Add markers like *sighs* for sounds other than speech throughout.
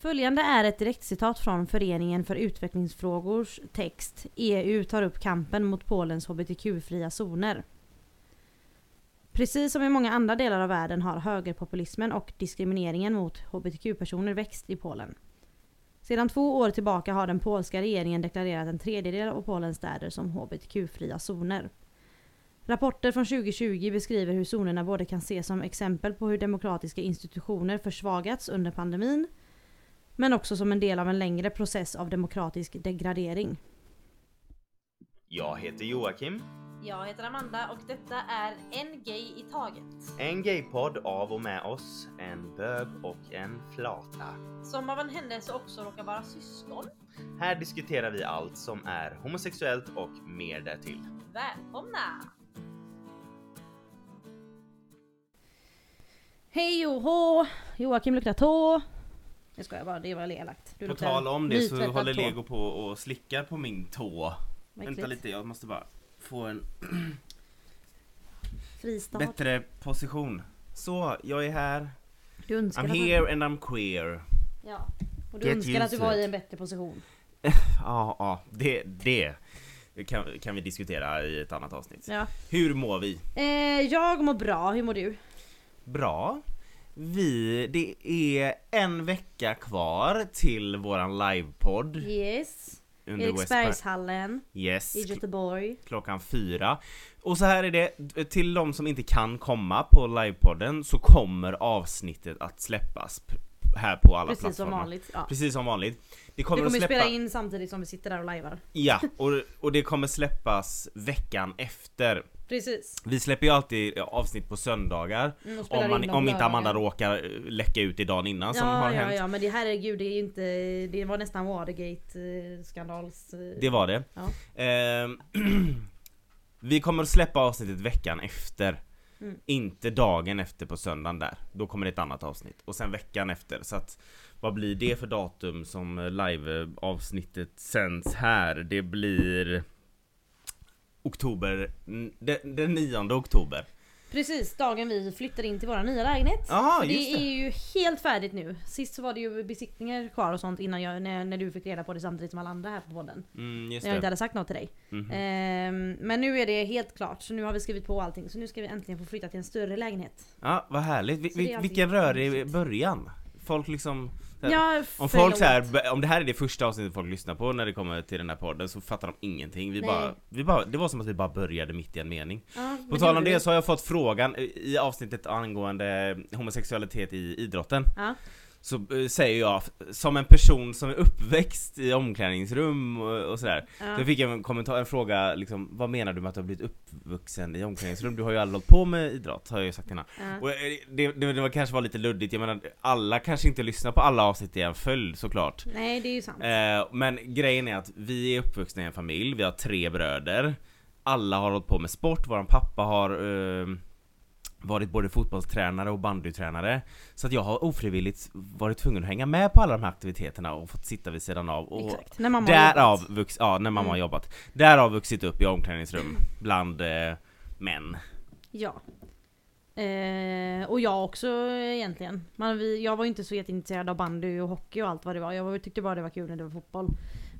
Följande är ett direktcitat från Föreningen för utvecklingsfrågors text EU tar upp kampen mot Polens hbtq-fria zoner. Precis som i många andra delar av världen har högerpopulismen och diskrimineringen mot hbtq-personer växt i Polen. Sedan två år tillbaka har den polska regeringen deklarerat en tredjedel av Polens städer som hbtq-fria zoner. Rapporter från 2020 beskriver hur zonerna både kan ses som exempel på hur demokratiska institutioner försvagats under pandemin men också som en del av en längre process av demokratisk degradering. Jag heter Joakim. Jag heter Amanda och detta är En Gay i Taget. En gaypodd av och med oss, en bög och en flata. Som av en händelse också råkar vara syskon. Här diskuterar vi allt som är homosexuellt och mer därtill. Välkomna! Hej och hå! Joakim luktar tå. Jag skojar bara, det var elakt. Du På tal om det så håller tå. Lego på och slickar på min tå. Vänta lite, jag måste bara få en *clears throat* Fristad. bättre position. Så, jag är här. Du önskar I'm here and I'm queer. Ja. Och du Get önskar att du var i en bättre position. *laughs* Ja, ja, det, det kan, kan vi diskutera i ett annat avsnitt. Ja. Hur mår vi? Eh, jag mår bra, hur mår du? Bra. Vi, det är en vecka kvar till våran livepodd Yes. under Eriksbergshallen Yes, i Göteborg. klockan fyra. Och så här är det, till de som inte kan komma på livepodden så kommer avsnittet att släppas här på alla Precis som plattformar. vanligt. Ja. Precis som vanligt. Det Vi kommer, kommer att ju släppa... spela in samtidigt som vi sitter där och lajvar. Ja, *laughs* och, och det kommer släppas veckan efter. Precis. Vi släpper ju alltid avsnitt på söndagar. Mm, Om, man, om inte Amanda råkar eh, läcka ut i dagen innan som ja, har ja, hänt. ja, men det herregud, det är ju inte... Det var nästan Watergate-skandals... Det var det. Ja. Ehm, *clears throat* vi kommer att släppa avsnittet veckan efter. Mm. Inte dagen efter på söndagen där. Då kommer det ett annat avsnitt. Och sen veckan efter. Så att vad blir det för datum som eh, live-avsnittet sänds här? Det blir Oktober, den, den 9 oktober. Precis, dagen vi flyttar in till vår nya lägenhet. För det, det. är ju helt färdigt nu. Sist så var det ju besiktningar kvar och sånt innan jag, när, när du fick reda på det samtidigt som alla andra här på podden. Mm, just När jag inte hade sagt något till dig. Mhm. Ehm, men nu är det helt klart, så nu har vi skrivit på allting. Så nu ska vi äntligen få flytta till en större lägenhet. Ja, vad härligt. Vi, vi, vilken rörig början. Folk liksom... här- Ja, Om folk så här, om det här är det första avsnittet folk lyssnar på när det kommer till den här podden så fattar de ingenting. Vi Nej. bara, vi bara, det var som att vi bara började mitt i en mening. Ja, På tal om det vi. så har jag fått frågan i i avsnittet angående homosexualitet i idrotten. Ja. Så eh, säger jag, som en person som är uppväxt i omklädningsrum och, och sådär. Ja. Så fick jag en kommentar, en fråga liksom, vad menar du med att du har blivit uppvuxen i omklädningsrum? Du har ju aldrig hållit på med idrott, har jag ju sagt innan. Ja. Och eh, det, det, det var kanske var lite luddigt, jag menar alla kanske inte lyssnar på alla avsnitt i en följd såklart. Nej, det är ju sant. Eh, men grejen är att vi är uppvuxna i en familj, vi har tre bröder. Alla har hållit på med sport, våran pappa har eh, varit både fotbollstränare och bandytränare. Så att jag har ofrivilligt varit tvungen att hänga med på alla de här aktiviteterna och fått sitta vid sidan av. Och Exakt. När mamma har därav jobbat. vux, ja, när mamma Mm. har jobbat. Därav vuxit upp i omklädningsrum *clears throat* bland eh, män. Ja. Eh, och jag också egentligen. Man, vi, jag var ju inte så jätteintresserad av bandy och hockey och allt vad det var. Jag var, tyckte bara det var kul när det var fotboll.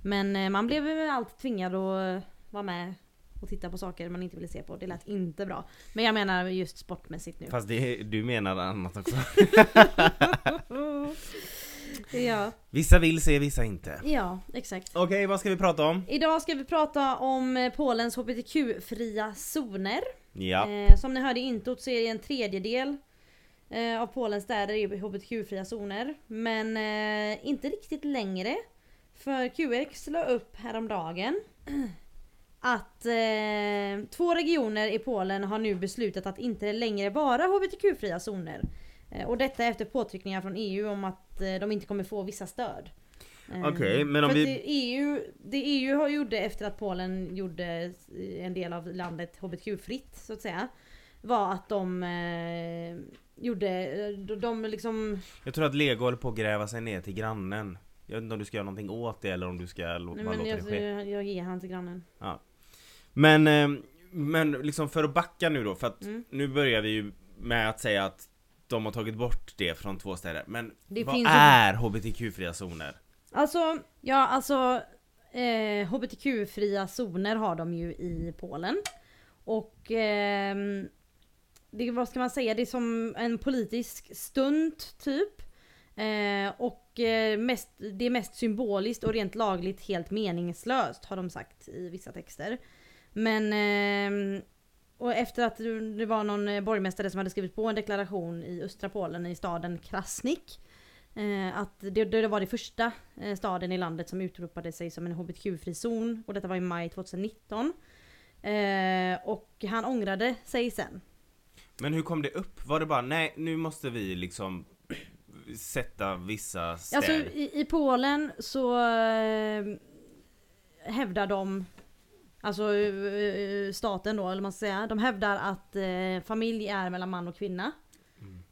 Men eh, man blev väl alltid tvingad att eh, vara med och titta på saker man inte ville se på. Det lät inte bra. Men jag menar just sportmässigt nu. Fast det, du menar annat också. *laughs* ja, Vissa vill se, vissa inte. ja, exakt. Okej, vad ska vi prata om? Idag ska vi prata om Polens HBTQ-fria zoner. Ja. Eh, som ni hörde i introt så är det en tredjedel eh, av Polens städer i HBTQ-fria zoner. Men eh, inte riktigt längre. För QX la upp häromdagen *clears throat* att eh, två regioner i Polen har nu beslutat att inte längre vara HBTQ-fria zoner. Eh, och detta efter påtryckningar från EU om att eh, de inte kommer få vissa stöd. Eh, Okej, men om vi- det EU, det EU har gjorde efter att Polen gjorde en del av landet HBTQ-fritt så att säga. Var att de eh, gjorde, de, de liksom... Jag tror att Lego håller på att gräva sig ner till grannen. Jag vet inte om du ska göra någonting åt det eller om du ska Nej, men låta jag, det ske. jag, jag ger han till grannen. Men, eh, men liksom för att backa nu då, för att Mm. nu börjar vi ju med att säga att de har tagit bort det från två städer. Men Det vad finns ju- är HBTQ-fria zoner? Alltså, ja alltså eh, HBTQ-fria zoner har de ju i Polen. Och ehm, det, vad ska man säga, det är som en politisk stunt typ. Eh, och eh, mest, det är mest symboliskt och rent lagligt helt meningslöst har de sagt i vissa texter. Men ehm, och efter att det var någon eh, borgmästare som hade skrivit på en deklaration i östra Polen i staden Krasnik. Eh, att det, det var det första eh, staden i landet som utropade sig som en hbtq-fri zon. Och detta var i maj 2019. Eh, och han ångrade sig sen. Men hur kom det upp? Var det bara nej, nu måste vi liksom sätta vissa städer? Alltså i, i Polen så eh, hävdar de Alltså eh, staten då, eller man ska säga. De hävdar att eh, familj är mellan man och kvinna.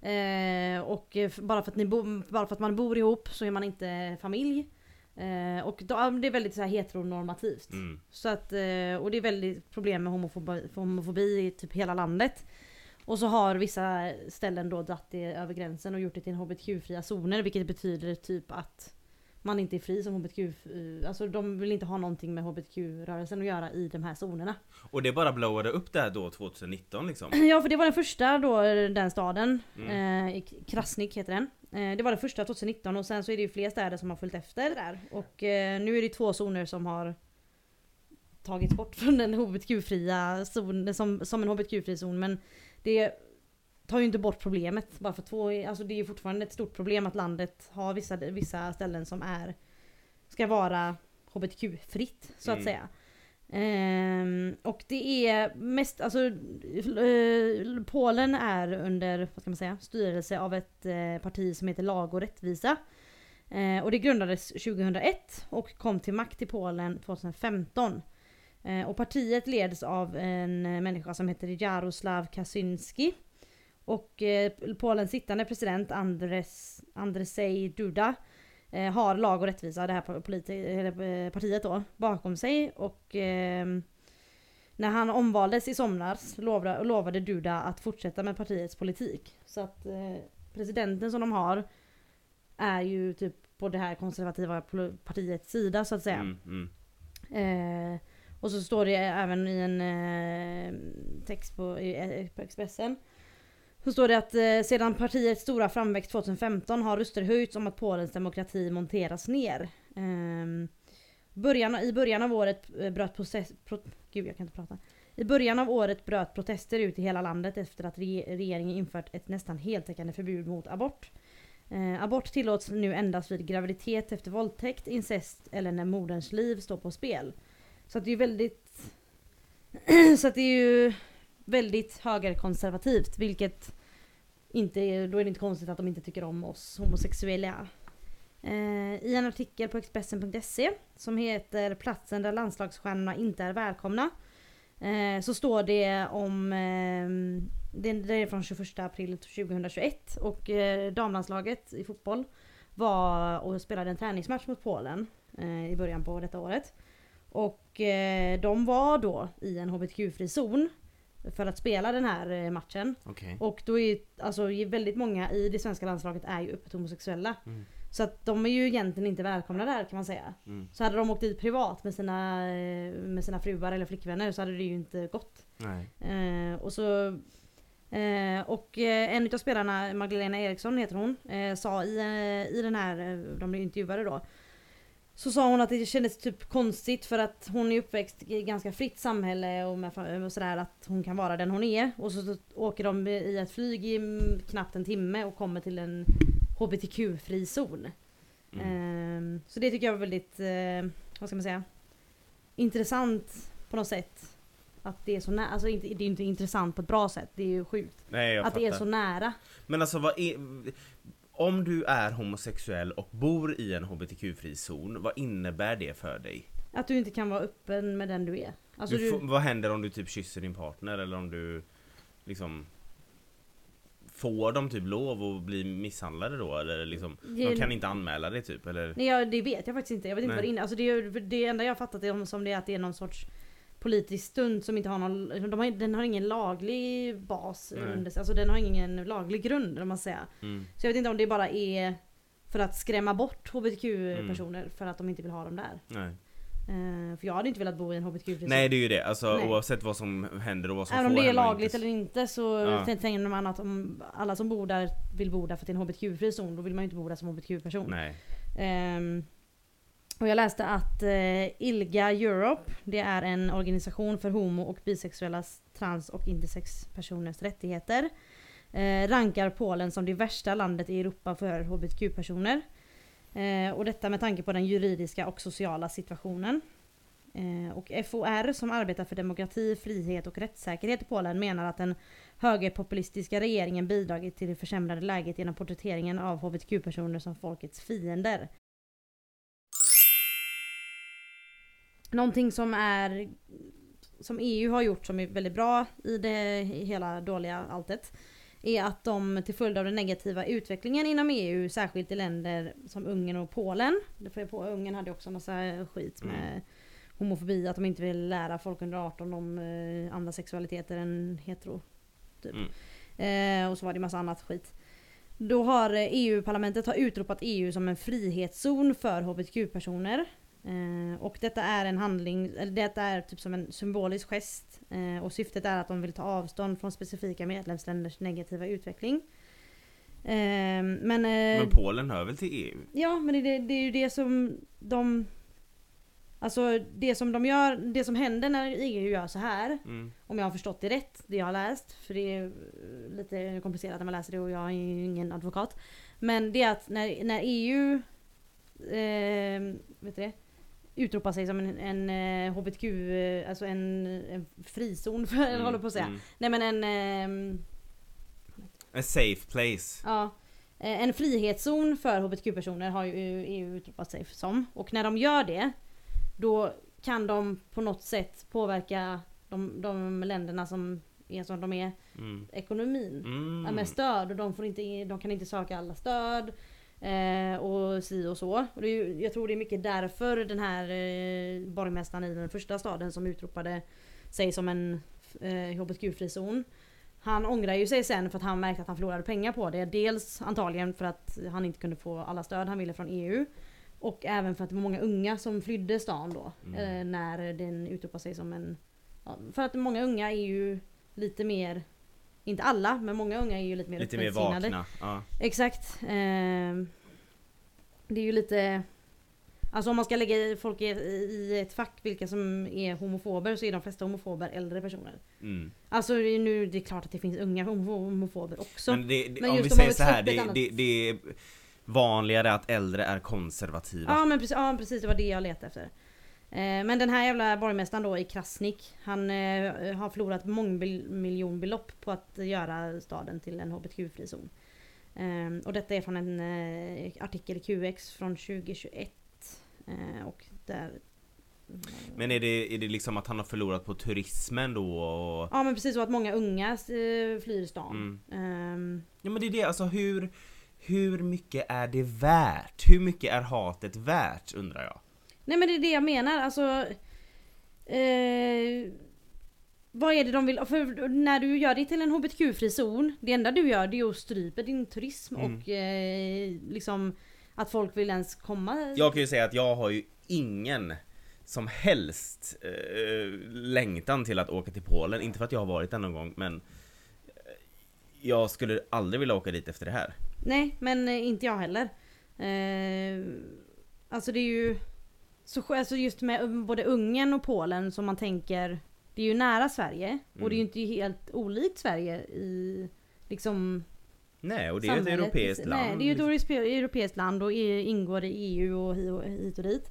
Eh, och eh, bara för, att ni bo, bara för att man bor ihop så är man inte familj. Eh, och då, det är väldigt så här heteronormativt. Mm. Så att, eh, och det är väldigt problem med homofobi, homofobi i typ hela landet. Och så har vissa ställen då dratt det över gränsen och gjort det till en hbtq-fria zoner vilket betyder typ att man inte är fri som hbtq, eh, alltså de vill inte ha någonting med hbtq-rörelsen att göra i de här zonerna. Och det bara blowade upp det här då 2019 liksom? *clears throat* Ja för det var den första då, den staden. Mm. Eh, Krasnik heter den. Eh, det var den första 2019 och sen så är det ju fler städer som har följt efter där. Och eh, nu är det två zoner som har tagits bort från den hbtq-fria zonen, som, som en hbtq-fri zon. Men det tar ju inte bort problemet. Bara för två, alltså det är ju fortfarande ett stort problem att landet har vissa, vissa ställen som är ska vara hbtq-fritt så att Mm. säga. Ehm, och det är mest, alltså eh, Polen är under, vad ska man säga, styrelse av ett eh, parti som heter Lag och rättvisa. Eh, och det grundades 2001 och kom till makt i Polen 2015. Eh, och partiet leds av en eh, människa som heter Jaroslav Kaczynski. Och eh, Polens sittande president Andres, Andrzej Duda eh, har lag och rättvisa, det här politi- eh, partiet då, bakom sig. Och ehm, när han omvaldes i somras lovade, lovade Duda att fortsätta med partiets politik. Så att eh, presidenten som de har är ju typ på det här konservativa partiets sida så att säga. Mm, mm. Eh, och så står det även i en eh, text på, i, eh, på Expressen. Så står det att eh, sedan partiets stora framväxt 2015 har röster höjts om att Polens demokrati monteras ner. Eh, början, I början av året eh, bröt process, pro, gud jag kan inte prata. I början av året bröt protester ut i hela landet efter att re, regeringen infört ett nästan heltäckande förbud mot abort. Eh, abort tillåts nu endast vid graviditet efter våldtäkt, incest eller när moderns liv står på spel. Så att det är väldigt... *clears throat* så att det är ju väldigt högerkonservativt vilket inte då är det inte konstigt att de inte tycker om oss homosexuella. Eh, I en artikel på Expressen.se som heter Platsen där landslagsstjärnorna inte är välkomna. Eh, så står det om, eh, det, det är från 21 april 2021 och eh, damlandslaget i fotboll var och spelade en träningsmatch mot Polen eh, i början på detta året. Och eh, de var då i en hbtq-fri zon för att spela den här eh, matchen. Okej. Och då är alltså väldigt många i det svenska landslaget är ju öppet homosexuella. Mm. Så att de är ju egentligen inte välkomna där kan man säga. Mm. Så hade de åkt dit privat med sina, eh, med sina fruar eller flickvänner så hade det ju inte gått. Eh, och så eh, och eh, en utav spelarna, Magdalena Eriksson heter hon, eh, sa i, i den här, de blev intervjuade då. Så sa hon att det kändes typ konstigt för att hon är uppväxt i ett ganska fritt samhälle och, med, och sådär att hon kan vara den hon är. Och så, åker de i ett flyg i knappt en timme och kommer till en HBTQ-fri zon. Mm. Eh, så det tycker jag var väldigt, eh, vad ska man säga, intressant på något sätt. Att det är så nära, alltså inte, det är inte intressant på ett bra sätt, det är ju sjukt. Nej att det är fattar. så nära. Men alltså vad är... Om du är homosexuell och bor i en hbtq-fri zon, vad innebär det för dig? Att du inte kan vara öppen med den du är. Alltså du du, vad händer om du typ kysser din partner eller om du liksom Får de typ lov att bli misshandlade då eller liksom De Ge- kan inte anmäla det typ eller? Nej jag, det vet jag faktiskt inte. Jag vet inte Nej. vad det innebär. Alltså det, det enda jag har fattat om, som det är att det är någon sorts politisk stund som inte har någon, de har, den har ingen laglig bas Nej. under sig. Alltså den har ingen laglig grund om man säger. Mm. Så jag vet inte om det bara är för att skrämma bort HBTQ-personer för att de inte vill ha dem där. Nej. Eh, för jag hade inte velat bo i en HBTQ-frizon. Nej det är ju det, alltså Nej. oavsett vad som händer och vad som Även om får det är hända och lagligt inte. eller inte så Ja. tänker man att om alla som bor där vill bo där för att det är en HBTQ-fri zon, då vill man ju inte bo där som HBTQ-person. Nej. Ehm, och jag läste att eh, ILGA Europe, det är en organisation för homo och bisexuella, trans och intersexpersoners rättigheter. Eh, rankar Polen som det värsta landet i Europa för HBTQ-personer. Eh, och detta med tanke på den juridiska och sociala situationen. Eh, och FOR som arbetar för demokrati, frihet och rättssäkerhet i Polen menar att den högerpopulistiska regeringen bidragit till det försämrade läget genom porträtteringen av HBTQ-personer som folkets fiender. Någonting som är som EU har gjort som är väldigt bra i det i hela dåliga alltet är att de till följd av den negativa utvecklingen inom EU, särskilt i länder som Ungern och Polen. För på Ungern hade också massa skit med Mm. homofobi, att de inte vill lära folk under 18 om eh, andra sexualiteter än hetero. Typ. Mm. Eh, och så var det massa annat skit. Då har eh, EU-parlamentet har utropat EU som en frihetszon för HBTQ-personer. Eh, och detta är en handling, eller detta är typ som en symbolisk gest. Eh, och syftet är att de vill ta avstånd från specifika medlemsländers negativa utveckling. Eh, men, eh, Men Polen hör väl till EU? Ja men det, det är ju det som de Alltså det som de gör, det som händer när EU gör så här Mm. Om jag har förstått det rätt, det jag har läst, för det är lite komplicerat när man läser det och jag är ju ingen advokat. Men det är att när, när EU eh, vet du det, utropar sig som en, en eh, HBTQ, eh, alltså en, en frizon, för, *laughs* eller håller på att säga. Mm. Nej men en, eh, A safe place. ja, eh, en frihetszon för HBTQ-personer har ju EU utropat sig som. Och när de gör det, då kan de på något sätt påverka de, de länderna som är som de är, Mm. ekonomin. Mm. Med stöd och de, får inte, de kan inte söka alla stöd. Eh, och si och så. Och är, jag tror det är mycket därför den här eh, borgmästaren i den första staden som utropade sig som en eh, HBTQ-fri zon. Han ångrar ju sig sen för att han märkte att han förlorade pengar på det. Dels antagligen för att han inte kunde få alla stöd han ville från EU. Och även för att det var många unga som flydde stan då. Mm. Eh, när den utropade sig som en... Ja, för att många unga är ju lite mer... Inte alla, men många unga är ju lite mer Lite mer vakna. Ja. Exakt. Ehm, det är ju lite... Alltså om man ska lägga folk i, ett fack vilka som är homofober så är de flesta homofober äldre personer. Mm. Alltså nu det är klart att det finns unga homo- homofober också. Men, det, det, Men om vi säger så här, det, det, det är vanligare att äldre är konservativa. Ja men precis, ja, precis det var det jag letade efter. Eh, Men den här jävla borgmästaren då i Krasnik Han eh, har förlorat mångmiljonbelopp på att göra staden till en HBTQ-fri zon. Eh, Och detta är från en eh, artikel i QX från 2021. Eh, Och där... Men är det, är det liksom att han har förlorat på turismen då? Och... Ja men precis, och att många unga flyr stan. Mm. Ehm, Ja men det är det, alltså hur, hur mycket är det värt? Hur mycket är hatet värt undrar jag? Nej men det är det jag menar, alltså... Eh, vad är det de vill? För när du gör det till en HBTQ-fri zon, det enda du gör det är att strypa din turism Mm. och eh, liksom att folk vill ens komma. Jag kan ju säga att jag har ju ingen som helst eh, längtan till att åka till Polen, inte för att jag har varit där någon gång men eh, jag skulle aldrig vilja åka dit efter det här. Nej men eh, inte jag heller. Eh, alltså det är ju... Så, alltså just med um, både Ungern och Polen som man tänker Det är ju nära Sverige och det är ju Mm. inte helt olikt Sverige i liksom Nej, och det är ju ett europeiskt land. Nej, det är ju ett europe- europeiskt land och ingår i EU och hit och dit.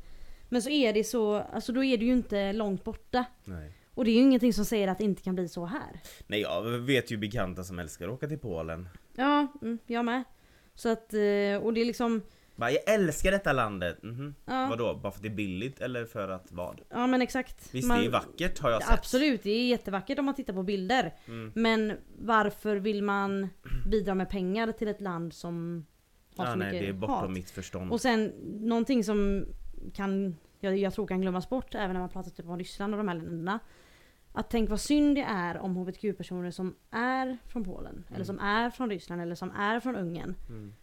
Men så är det så, alltså då är det ju inte långt borta. Nej. Och det är ju ingenting som säger att det inte kan bli så här. Nej, jag vet ju bekanta som älskar att åka till Polen. Ja, mm, jag med. Så att, eh, och det är liksom, Bara, jag älskar detta landet! Mhm. ja, Vadå? Bara för att det är billigt eller för att vad? ja men exakt. Visst, Man- det är vackert har jag sett. Absolut, det är jättevackert om man tittar på bilder. Mm. Men varför vill man bidra med pengar till ett land som har Ja, så nej, mycket det är bortom hat? mitt förstånd. Och sen någonting som kan jag, jag tror kan glömmas bort även när man pratar typ om Ryssland och de här länderna. Att tänk vad synd det är om hbtq-personer som är från Polen, eller Mm. som är från Ryssland, eller som är från Ungern. Mm.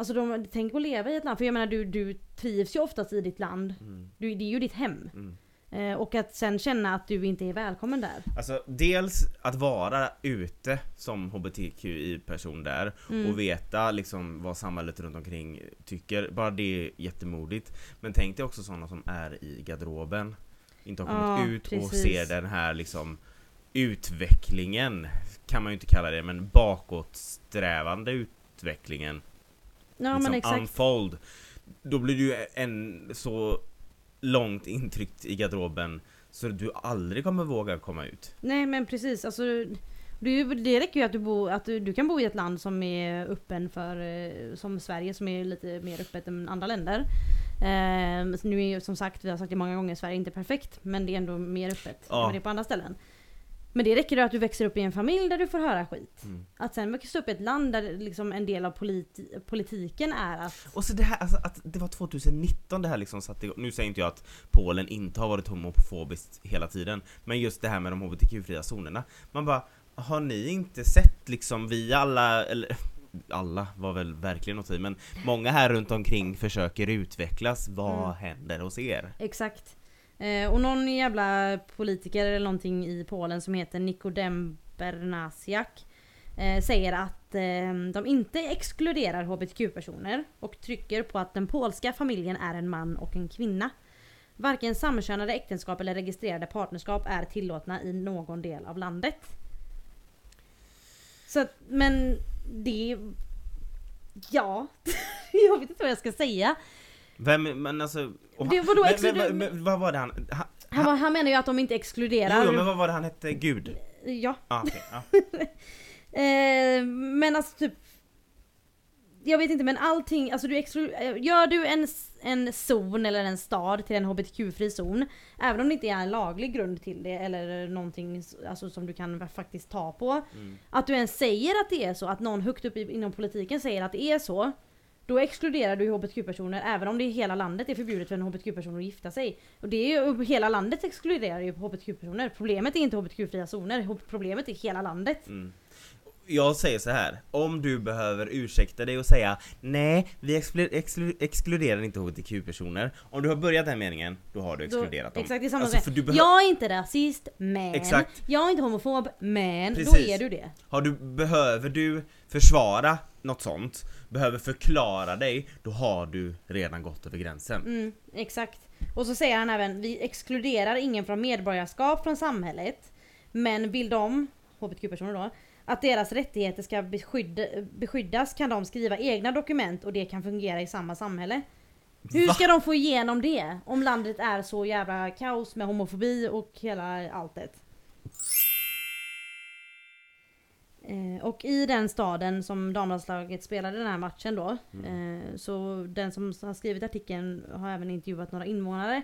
Alltså de, tänk att leva i ett land, för jag menar du, du trivs ju oftast i ditt land. Mm. Du, det är ju ditt hem. Mm. Eh, och att sen känna att du inte är välkommen där. Alltså dels att vara ute som hbtqi-person där Mm. och veta liksom vad samhället runt omkring tycker, bara det är jättemodigt. Men tänk dig också sådana som är i garderoben, inte har kommit Ja, ut och precis. ser den här liksom utvecklingen, kan man ju inte kalla det, men bakåtsträvande utvecklingen. Ja liksom men exakt. unfold. Då blir du ju en så långt intryckt i garderoben så du aldrig kommer våga komma ut. Nej men precis, alltså det, det räcker ju att, du, bo, att du, du kan bo i ett land som är öppen för, eh, som Sverige som är lite mer öppet än andra länder. Eh, nu är ju som sagt, vi har sagt det många gånger, Sverige är inte perfekt men det är ändå mer öppet Ja. än det är på andra ställen. Men det räcker ju att du växer upp i en familj där du får höra skit. Mm. Att sen växa upp i ett land där liksom en del av politi- politiken är att... Och så det här, alltså att det var 2019 det här liksom satte igång. Nu säger inte jag att Polen inte har varit homofobiskt hela tiden, men just det här med de hbtq-fria zonerna. Man bara, har ni inte sett liksom vi alla, eller alla var väl verkligen ta i, men många här runt omkring försöker utvecklas. Vad Mm. händer hos er? Exakt. Eh, och någon jävla politiker eller någonting i Polen som heter Nikodem Bernasiak eh, säger att eh, de inte exkluderar hbtq-personer och trycker på att den polska familjen är en man och en kvinna. Varken samkönade äktenskap eller registrerade partnerskap är tillåtna i någon del av landet. Så att, men det... Ja. *laughs* jag vet inte vad jag ska säga. Vem, men alltså... och Det- han- vadå men, men, men, vad var det han... han Han, han menar ju att de inte exkluderar... jo, men vad var det han hette? Gud? Ja. Ah, okej, ja. *laughs* Eh, men alltså typ... Jag vet inte men allting, alltså du exklu- eh, Gör du en, en zon eller en stad till en hbtq-fri zon Även om det inte är en laglig grund till det eller någonting alltså, som du kan faktiskt ta på Mm. Att du ens säger att det är så, att någon högt upp inom politiken säger att det är så då exkluderar du hbtq-personer även om det i hela landet är förbjudet för en hbtq-person att gifta sig. Och det är ju, hela landet exkluderar ju hbtq-personer. Problemet är inte hbtq-fria zoner, problemet är hela landet. Mm. Jag säger så här. om du behöver ursäkta dig och säga Nej, vi exklu- exklu- exkluderar inte HBTQ-personer Om du har börjat den meningen, då har du Då- exkluderat dem Exakt, det är samma Alltså, du Jag är inte rasist, men. Exakt. Jag är inte homofob, men. Då Precis. är du det. har du, Behöver du försvara något sånt, behöver förklara dig, då har du redan gått över gränsen Mm, exakt. Och så säger han även, vi exkluderar ingen från medborgarskap från samhället. Men vill de, hbtq-personer då, att deras rättigheter ska beskydda, beskyddas kan de skriva egna dokument och det kan fungera i samma samhälle. Hur Va? ska de få igenom det? Om landet är så jävla kaos med homofobi och hela alltet. Eh, och i den staden som damlandslaget spelade den här matchen då. Mm. Eh, så den som har skrivit artikeln har även intervjuat några invånare.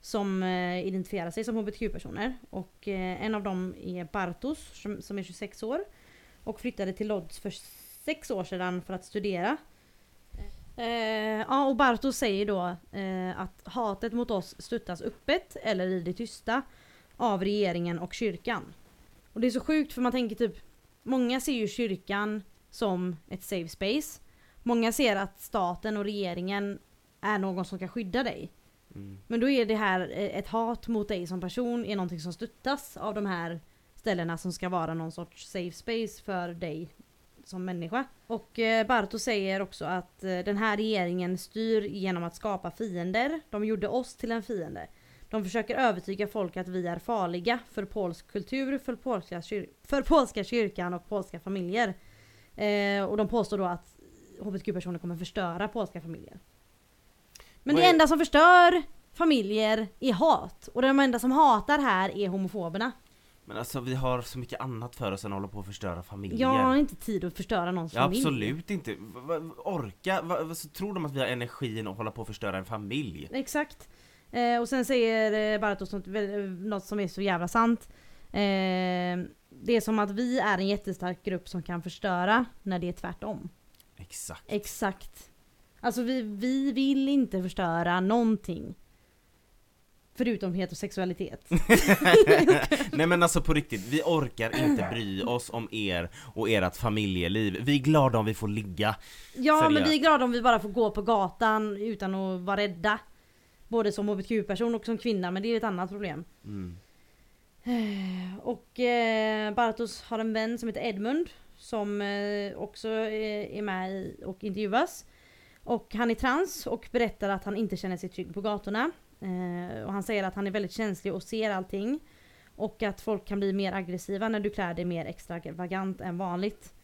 Som eh, identifierar sig som hbtq-personer. Och en av dem är Bartos som, som är 26 år. Och flyttade till Lodz för sex år sedan för att studera. Eh, ja och Bartos säger då eh, att hatet mot oss stöttas öppet eller i det tysta av regeringen och kyrkan. Och det är så sjukt för man tänker typ Många ser ju kyrkan som ett safe space. Många ser att staten och regeringen är någon som ska skydda dig. Mm. Men då är det här eh, ett hat mot dig som person är någonting som stöttas av de här ställena som ska vara någon sorts safe space för dig som människa. Och eh, Barto säger också att eh, den här regeringen styr genom att skapa fiender. De gjorde oss till en fiende. De försöker övertyga folk att vi är farliga för polsk kultur, för polska, kyr- för polska kyrkan och polska familjer. Eh, och de påstår då att hbtq-personer kommer förstöra polska familjer. Men det enda som förstör familjer är hat. Och de enda som hatar här är homofoberna. Men alltså vi har så mycket annat för oss än att hålla på och förstöra familjer Jag har inte tid att förstöra någons Ja, familj. absolut inte. Orka? Tror de att vi har energin att hålla på och förstöra en familj? Exakt. Eh, och sen säger eh, Bartos något, väl- något som är så jävla sant. Eh, det är som att vi är en jättestark grupp som kan förstöra när det är tvärtom. Exakt. Exakt. Alltså vi, vi vill inte förstöra någonting. Förutom heterosexualitet. *laughs* *laughs* Nej men alltså på riktigt, vi orkar inte bry oss om er och ert familjeliv. Vi är glada om vi får ligga. Ja men Seriöst. vi är glada om vi bara får gå på gatan utan att vara rädda. Både som hbtq-person och som kvinna men det är ett annat problem. Mm. *sighs* Och eh, Bartos har en vän som heter Edmund som eh, också är, är med och intervjuas. Och han är trans och berättar att han inte känner sig trygg på gatorna. Eh, och han säger att han är väldigt känslig och ser allting. Och att folk kan bli mer aggressiva när du klär dig mer extravagant än vanligt.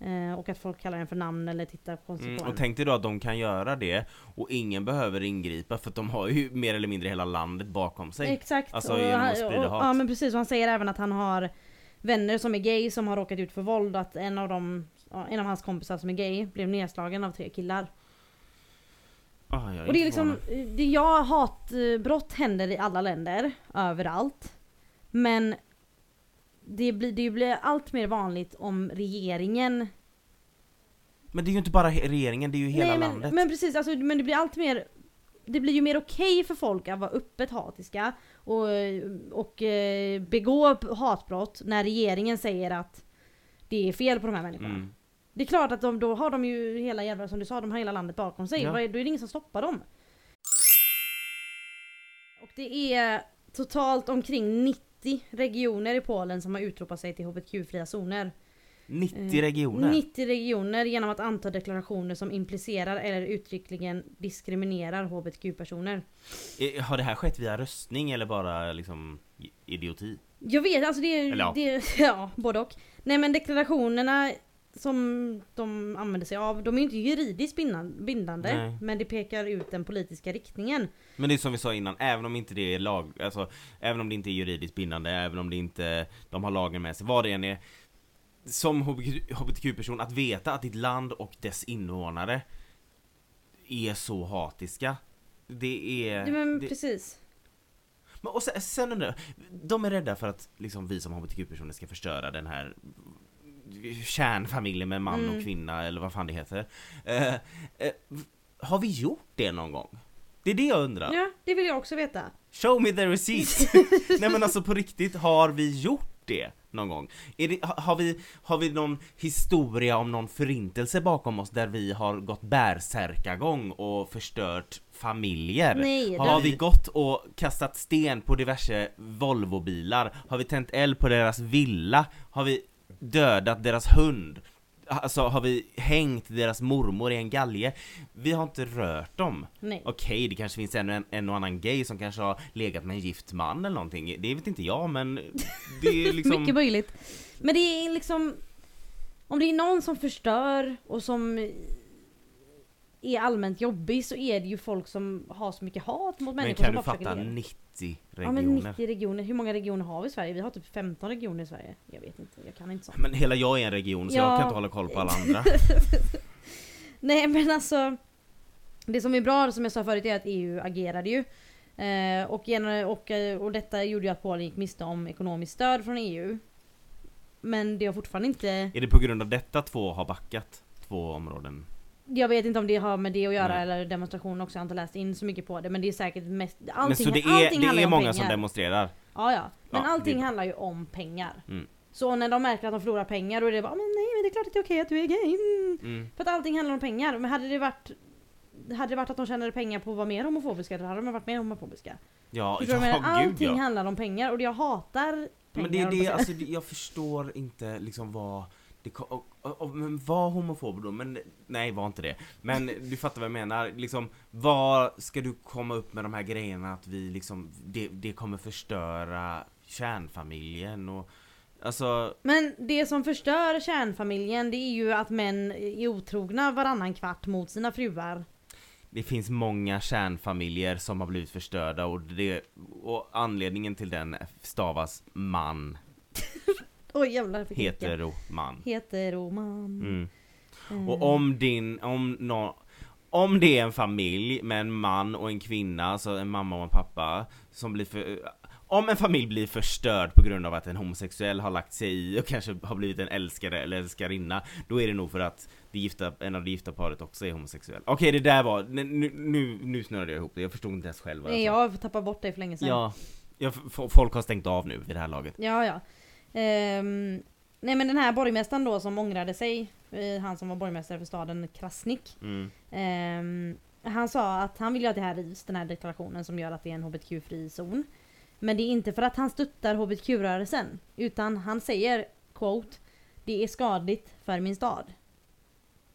Eh, och att folk kallar en för namn eller tittar konstigt Mm, på och en. tänk dig då att de kan göra det och ingen behöver ingripa för att de har ju mer eller mindre hela landet bakom sig. Exakt. Alltså, och, genom att sprida och, hat. Ja men precis, och han säger även att han har vänner som är gay som har råkat ut för våld. Att en av dem, en av hans kompisar som är gay blev nedslagen av tre killar. Ah, jag Och det är liksom, förvånad. det, ja hatbrott händer i alla länder, överallt. Men det blir, det blir allt mer vanligt om regeringen Men det är ju inte bara regeringen, det är ju hela Nej, men, landet. men precis, alltså, men det blir allt mer det blir ju mer okej för folk att vara öppet hatiska och, och eh, begå hatbrott när regeringen säger att det är fel på de här människorna. Mm. Det är klart att de, då har de ju hela jävla, som du sa, de har hela landet bakom sig. Ja. Då är det ingen som stoppar dem. Och det är totalt omkring 90 regioner i Polen som har utropat sig till hbtq-fria zoner. 90 Eh, regioner. 90 regioner genom att anta deklarationer som implicerar eller uttryckligen diskriminerar hbtq-personer. Eh, Har det här skett via röstning eller bara liksom idioti? Jag vet, alltså det är... Eller ja. Det, *laughs* ja, både och. Nej men deklarationerna som de använder sig av, de är ju inte juridiskt bindan- bindande. Nej. Men det pekar ut den politiska riktningen. Men det är som vi sa innan, även om inte det är lag, alltså även om det inte är juridiskt bindande, även om det inte, de har lagen med sig, vad det än är Som HBTQ hbtq-person, att veta att ditt land och dess invånare är så hatiska Det är... Ja, men det, precis. men, och sen, sen undrar jag, de är rädda för att liksom, vi som hbtq-personer ska förstöra den här kärnfamiljen med man Mm. och kvinna eller vad fan det heter Eh, eh, Har vi gjort det någon gång? Det är det jag undrar Ja, det vill jag också veta. Show me the receipt! *laughs* Nej men alltså på riktigt, har vi gjort det någon gång? Det, ha- har, vi, har vi någon historia om någon förintelse bakom oss där vi har gått bärsärkagång och förstört familjer? Nej, har vi- gått och kastat sten på diverse Volvobilar? Har vi tänt eld på deras villa? Har vi dödat deras hund? Alltså har vi hängt deras mormor i en galge? Vi har inte rört dem. Nej. Okej, det kanske finns en, en och annan gay som kanske har legat med en gift man eller någonting. Det vet inte jag men det är *laughs* liksom... Mycket möjligt. Men det är liksom... Om det är någon som förstör och som är allmänt jobbig så är det ju folk som har så mycket hat mot men människor kan som du fatta leva. 90 Ja regioner? men 90 regioner, hur många regioner har vi i Sverige? Vi har typ 15 regioner i Sverige. Jag vet inte, jag kan inte sånt. Men hela jag är en region så Ja. jag kan inte hålla koll på alla andra. *laughs* Nej men alltså Det som är bra som jag sa förut är att EU agerade ju. Eh, och, och, eh, och detta gjorde ju att Polen gick miste om ekonomiskt stöd från EU. Men det har fortfarande inte Är det på grund av detta två har backat? Två områden? Jag vet inte om det har med det att göra Nej. eller demonstrationer också, jag har inte läst in så mycket på det men det är säkert mest Men allting, så det är, allting det handlar är om många pengar. som demonstrerar? Ja ja, men Ja, allting det- handlar ju om pengar. Mm. Så när de märker att de förlorar pengar då är det bara men nej men det är klart att det är okej att du är gay. Mm. För att allting handlar om pengar. Men hade det varit hade det varit att de tjänade pengar på att vara mer homofobiska då hade de varit mer homofobiska. Ja, Förstår ja gud Allting ja. handlar om pengar och jag hatar pengar. Men det är det, alltså jag förstår inte liksom vad det, och, och, och, men var homofob då? Men nej, var inte det. Men du fattar vad jag menar, liksom vad ska du komma upp med de här grejerna att vi liksom, det, det kommer förstöra kärnfamiljen och Alltså, Men det som förstör kärnfamiljen det är ju att män är otrogna varannan kvart mot sina fruar. det finns många kärnfamiljer som har blivit förstörda och det, och anledningen till den stavas man, Oj jävlar. jag fick hicka. hetero man. Heteroman. Mm. Eh, Och om din, om nå om det är en familj med en man och en kvinna, alltså en mamma och en pappa, som blir för, om en familj blir förstörd på grund av att en homosexuell har lagt sig i och kanske har blivit en älskare eller älskarinna, då är det nog för att det gifta, en av det gifta paret också är homosexuell. Okej det där var, nu, nu, nu snurrade jag ihop det, jag förstod inte ens själv vad Nej, jag jag sa. har tappat bort det för länge sedan. Ja, ja, f- folk har stängt av nu vid det här laget. Ja, ja. Ehm, nej men den här borgmästaren då som ångrade sig, eh, han som var borgmästare för staden Krasnik. Mm. ehm, han sa att han vill att det här rivs, den här deklarationen som gör att det är en hbtq-fri zon. Men det är inte för att han stöttar hbtq-rörelsen. Utan han säger, quote, det är skadligt för min stad.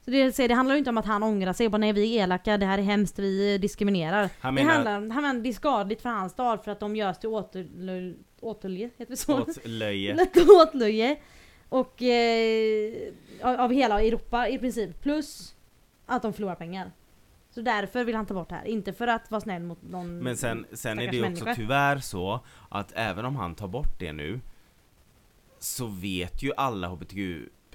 Så det, så det handlar ju inte om att han ångrar sig och bara nej vi är elaka, det här är hemskt, vi diskriminerar. Han det menar handlar om, han menar, det är skadligt för hans stad för att de görs till återlö, återlö, heter det så? *laughs* åt löje. Lätt åtlöje. Och eh, av av hela Europa i princip. Plus att de förlorar pengar. Så därför vill han ta bort det här. Inte för att vara snäll mot någon Men sen, sen är det ju också människa. tyvärr så att även om han tar bort det nu så vet ju alla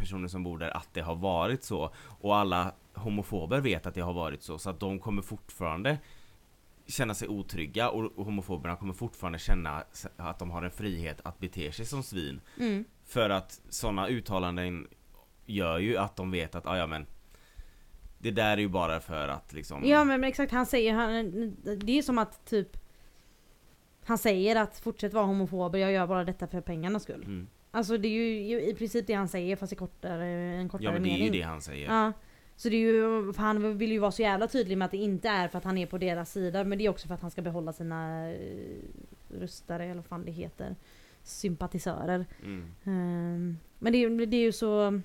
hbtq-personer som bor där att det har varit så och alla homofober vet att det har varit så så att de kommer fortfarande känna sig otrygga och homofoberna kommer fortfarande känna att de har en frihet att bete sig som svin Mm. för att sådana uttalanden gör ju att de vet att ah, ja men det där är ju bara för att liksom Ja men, men exakt, han säger, han, det är som att typ Han säger att fortsätt vara homofob, jag gör bara detta för pengarnas skull. mm. Alltså det är ju i princip det han säger fast i kortare, en kortare Ja men det är mening. ju det han säger Ja. Så det är ju, för han vill ju vara så jävla tydlig med att det inte är för att han är på deras sida men det är också för att han ska behålla sina eh, röstare eller vad fan det heter. Sympatisörer. Mm. Ehm, men det, är ju- det är ju så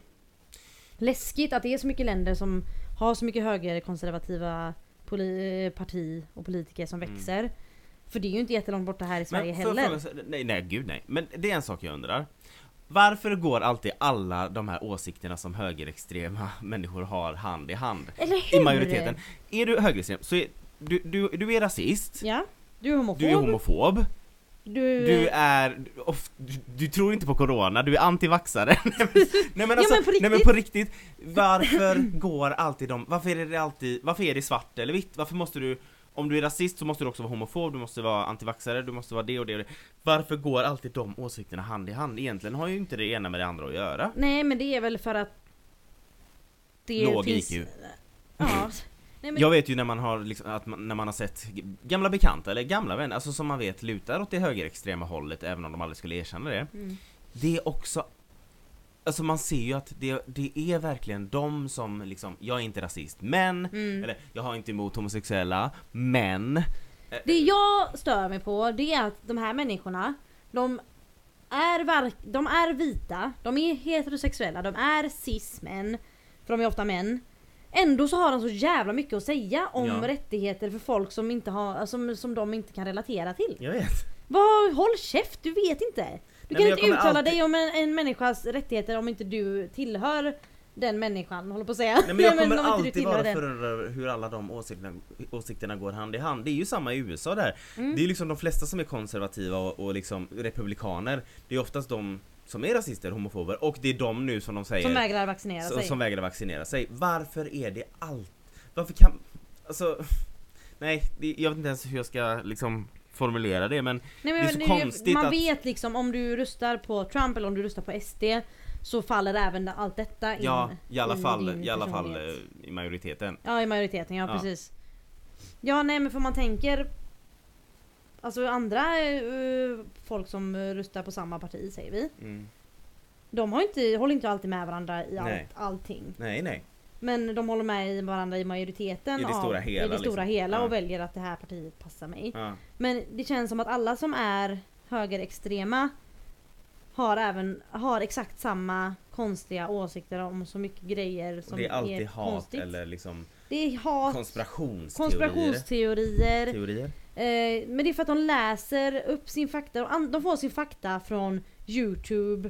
läskigt att det är så mycket länder som har så mycket högerkonservativa poli- parti och politiker som Mm. För det är ju inte jättelångt borta här i Sverige jag heller. fråga nej, nej gud nej. Men det är en sak jag undrar. Varför går alltid alla de här åsikterna som högerextrema *laughs* människor har hand i hand? Eller hur? I majoriteten. Är du högerextrem så är du, du, du är rasist, Ja. Du är homofob. du är homofob, Du, du är... Du, du tror inte på corona, du är antivaxare. *laughs* *laughs* nej, men, men alltså, men på nej men riktigt. på riktigt. Varför går alltid de... Varför är det alltid... Varför är det svart eller vitt? Varför måste du... Om du är rasist så måste du också vara homofob, du måste vara antivaxare, du måste vara det och det och det. Varför går alltid de åsikterna hand i hand? Egentligen har ju inte det ena med det andra att göra. Nej men det är väl för att det Låg finns... IQ. Ja. Nej, men... Jag vet ju när man har liksom, att man, när man har sett gamla bekanta eller gamla vänner, alltså som man vet lutar åt det högerextrema hållet även om de aldrig skulle erkänna det. Mm. Det är också Alltså man ser ju att det, det är verkligen de som liksom, jag är inte rasist men, Mm. eller jag har inte emot homosexuella, men Det jag stör mig på det är att de här människorna, de är, de är vita, de är heterosexuella, de är cis-män, för de är ofta män. Ändå så har de så jävla mycket att säga om Ja. rättigheter för folk som, inte har, som, som de inte kan relatera till. Jag vet. Vad, håll käft, du vet inte! Du men kan inte uttala alltid- dig om en, en människas rättigheter om inte du tillhör den människan, håller på att säga. Nej men jag *laughs* men kommer du alltid vara förundrad hur alla de åsikterna, åsikterna går hand i hand. Det är ju samma i USA där. Mm. Det är ju liksom de flesta som är konservativa och, och liksom republikaner. Det är oftast de som är rasister, homofober och det är de nu som de säger Som vägrar vaccinera sig. som vägrar vaccinera sig. Varför är det allt? Varför kan... Alltså... Nej, jag vet inte ens hur jag ska liksom formulera det men Nej, men Det är så det konstigt man att- vet liksom om du röstar på Trump eller om du röstar på SD så faller även allt detta in ja, i alla fall, i alla fall eh, i majoriteten. Ja i majoriteten, ja, Ja. precis. Ja nej men för man tänker Alltså andra eh, folk som röstar på samma parti säger vi. Mm. De har inte, håller inte alltid med varandra i allt, Nej. allting. Nej, nej. Men de håller med i varandra i majoriteten I det av, stora hela, i det stora liksom. hela Ja. och väljer att det här partiet passar mig. Ja. Men det känns som att alla som är högerextrema har även har exakt samma konstiga åsikter om så mycket grejer som det är alltid hat konstigt. eller liksom Det är hat, konspirationsteorier. konspirationsteorier. Teorier. Eh, men det är för att de läser upp sin fakta. De får sin fakta från Youtube,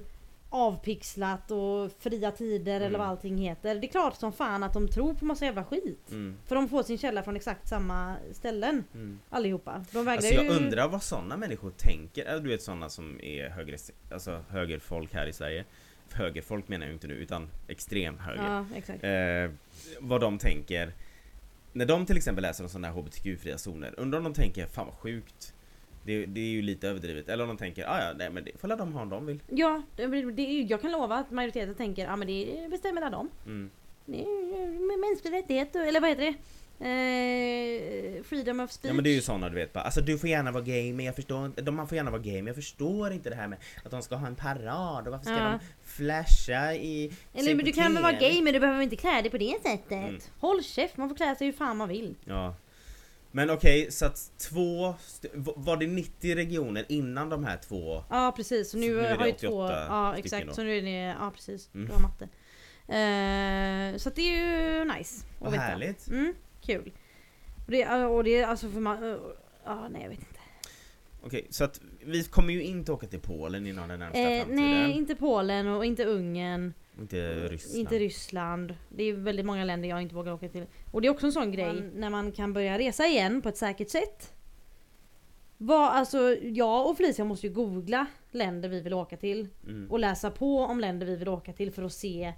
avpixlat och fria tider eller Mm. vad allting heter. Det är klart som fan att de tror på massa jävla skit. Mm. För de får sin källa från exakt samma ställen. Mm. Allihopa. De Alltså jag ju... undrar vad sådana människor tänker, Äh, du vet sådana som är höger, alltså högerfolk här i Sverige Högerfolk menar jag inte nu utan extrem höger Ja, eh, Vad de tänker När de till exempel läser om sådana här HBTQ-fria zoner, undrar om de tänker 'Fan vad sjukt' det, det är ju lite överdrivet, eller om de tänker 'Ah, ja, nej men det får de ha om de vill' Ja, det, är jag kan lova att majoriteten tänker ja men det bestämmer dem. mm. det är med mänskliga rättigheter, eller vad heter det? Eh, freedom of speech. Ja men det är ju såna du vet bara, alltså du får gärna vara gay men jag förstår inte, de, man får gärna vara gay men jag förstår inte det här med att de ska ha en parad och varför ska Ja. de flasha i Eller men du kan väl vara gay men du behöver inte klä dig på det sättet. Mm. Håll käft, man får klä sig hur fan man vill. Ja. Men okej, så att två, var det 90 regioner innan de här två? Ja precis, så nu, Så nu har ju 88 två... Ja exakt, så nu är det... Ja precis, Mm. bra matte. Eh, så att det är ju nice att Vad veta. härligt! Mm, kul. Och det, och det är alltså för man... Ja nej jag vet inte. Okej, så att vi kommer ju inte åka till Polen inom den närmsta Eh, framtiden. nej, inte Polen och inte Ungern. Inte Ryssland. Inte Ryssland. Det är väldigt många länder jag inte vågar åka till. Och det är också en sån grej när man kan börja resa igen på ett säkert sätt. Vad, alltså, jag och Felicia måste ju googla länder vi vill åka till. Mm. Och läsa på om länder vi vill åka till för att se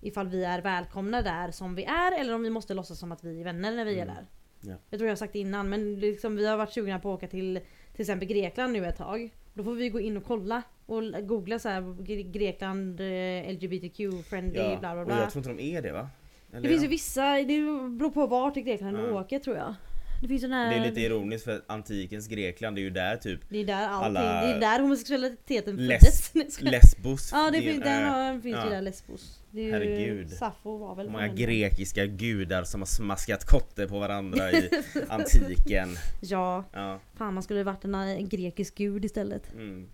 ifall vi är välkomna där som vi är eller om vi måste låtsas som att vi är vänner när vi är Mm. där. Ja. Jag tror jag har sagt det innan men liksom, vi har varit sugna på att åka till till exempel Grekland nu ett tag. Då får vi gå in och kolla och googla så här Gre- Grekland eh, LGBTQ friendly Ja, bla bla och bla. jag tror inte de är det va? Eller Det finns ju vissa, det beror på vart i Grekland du åker tror jag. Det finns den här, Det är lite ironiskt för antikens Grekland, det är ju där typ det är där allting, alla- det är där homosexualiteten Les- föddes. *laughs* Skojar. Lesbos. Ja det finns, där ö. har, finns Ja. ju där Lesbos. Det är ju, Herregud. Sappho var väl många den. grekiska gudar som har smaskat kotte på varandra i *laughs* antiken. Ja, Ja, fan man skulle varit en, en grekisk gud istället. mm.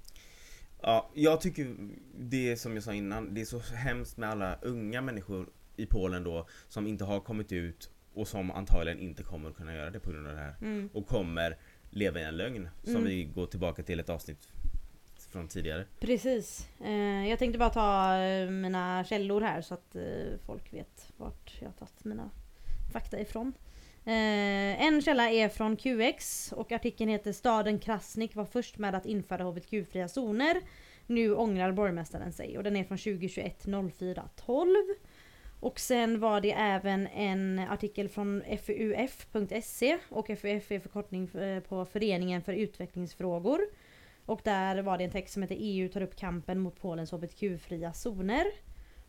Ja, jag tycker det som jag sa innan, det är så hemskt med alla unga människor i Polen då som inte har kommit ut och som antagligen inte kommer att kunna göra det på grund av det här. Mm. Och kommer leva i en lögn som Mm. vi går tillbaka till ett avsnitt från tidigare. Precis. Eh, jag tänkte bara ta eh, mina källor här så att eh, folk vet vart jag har tagit mina fakta ifrån. Eh, en källa är från QX och artikeln heter Staden Krasnik var först med att införa HBTQ-fria zoner. Nu ångrar borgmästaren sig och den är från 2021 04 12. Och sen var det även en artikel från FUF.se och FUF är förkortning eh, på Föreningen för utvecklingsfrågor. Och där var det en text som heter EU tar upp kampen mot Polens HBTQ-fria zoner.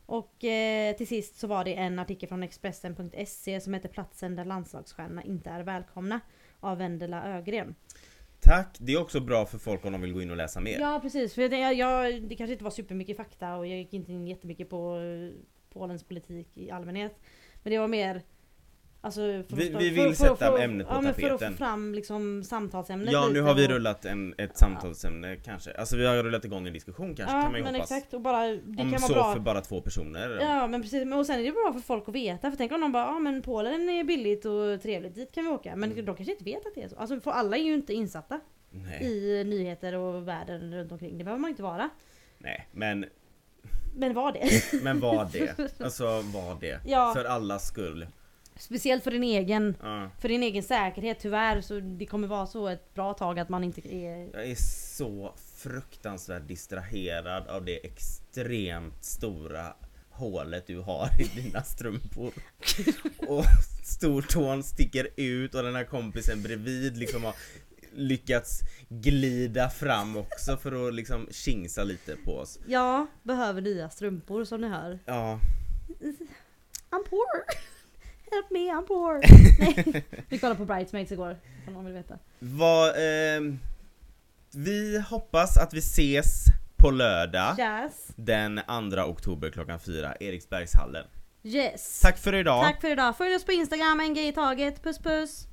Och eh, till sist så var det en artikel från Expressen.se som heter Platsen där landslagsstjärnorna inte är välkomna. Av Vendela Ögren. Tack! Det är också bra för folk om de vill gå in och läsa mer. Ja precis, för det, jag, jag, det kanske inte var supermycket fakta och jag gick inte in jättemycket på eh, Polens politik i allmänhet. Men det var mer Alltså för Vi- vi vill för- sätta för- ämnet på ja, men För att tapeten. få fram liksom samtalsämnet Ja, nu har vi rullat en, ett samtalsämne kanske. Alltså vi har rullat igång en diskussion kanske Ja kan man ju men hoppas. exakt och bara det Om kan så vara bra för bara två personer. Ja men precis, och sen är det bra för folk att veta för tänk om de bara ja men Polen är billigt och trevligt, dit kan vi åka. Men Mm. de kanske inte vet att det är så. Alltså för alla är ju inte insatta Nej, i nyheter och världen runt omkring. Det behöver man inte vara. nej, men, Men var det. *laughs* men var det. *laughs* Alltså var det. Ja. För allas skull. Speciellt för din egen Ja. för din egen säkerhet tyvärr så det kommer vara så ett bra tag att man inte är... Jag är så fruktansvärt distraherad av det extremt stora hålet du har i dina strumpor. *laughs* Och stortån sticker ut och den här kompisen bredvid liksom har lyckats glida fram också för att liksom kingsa lite på oss. Jag behöver nya strumpor som ni hör. Ja, I'm poor! Help me, I'm poor! *laughs* Nej, *laughs* vi kollade på Bridesmaids igår om någon vill veta. vad, ehm, vi hoppas att vi ses på lördag Yes! den 2 oktober klockan 4, Eriksbergshallen. Yes! Tack för idag! Tack för idag. Följ oss på Instagram, en grej i taget. Puss puss!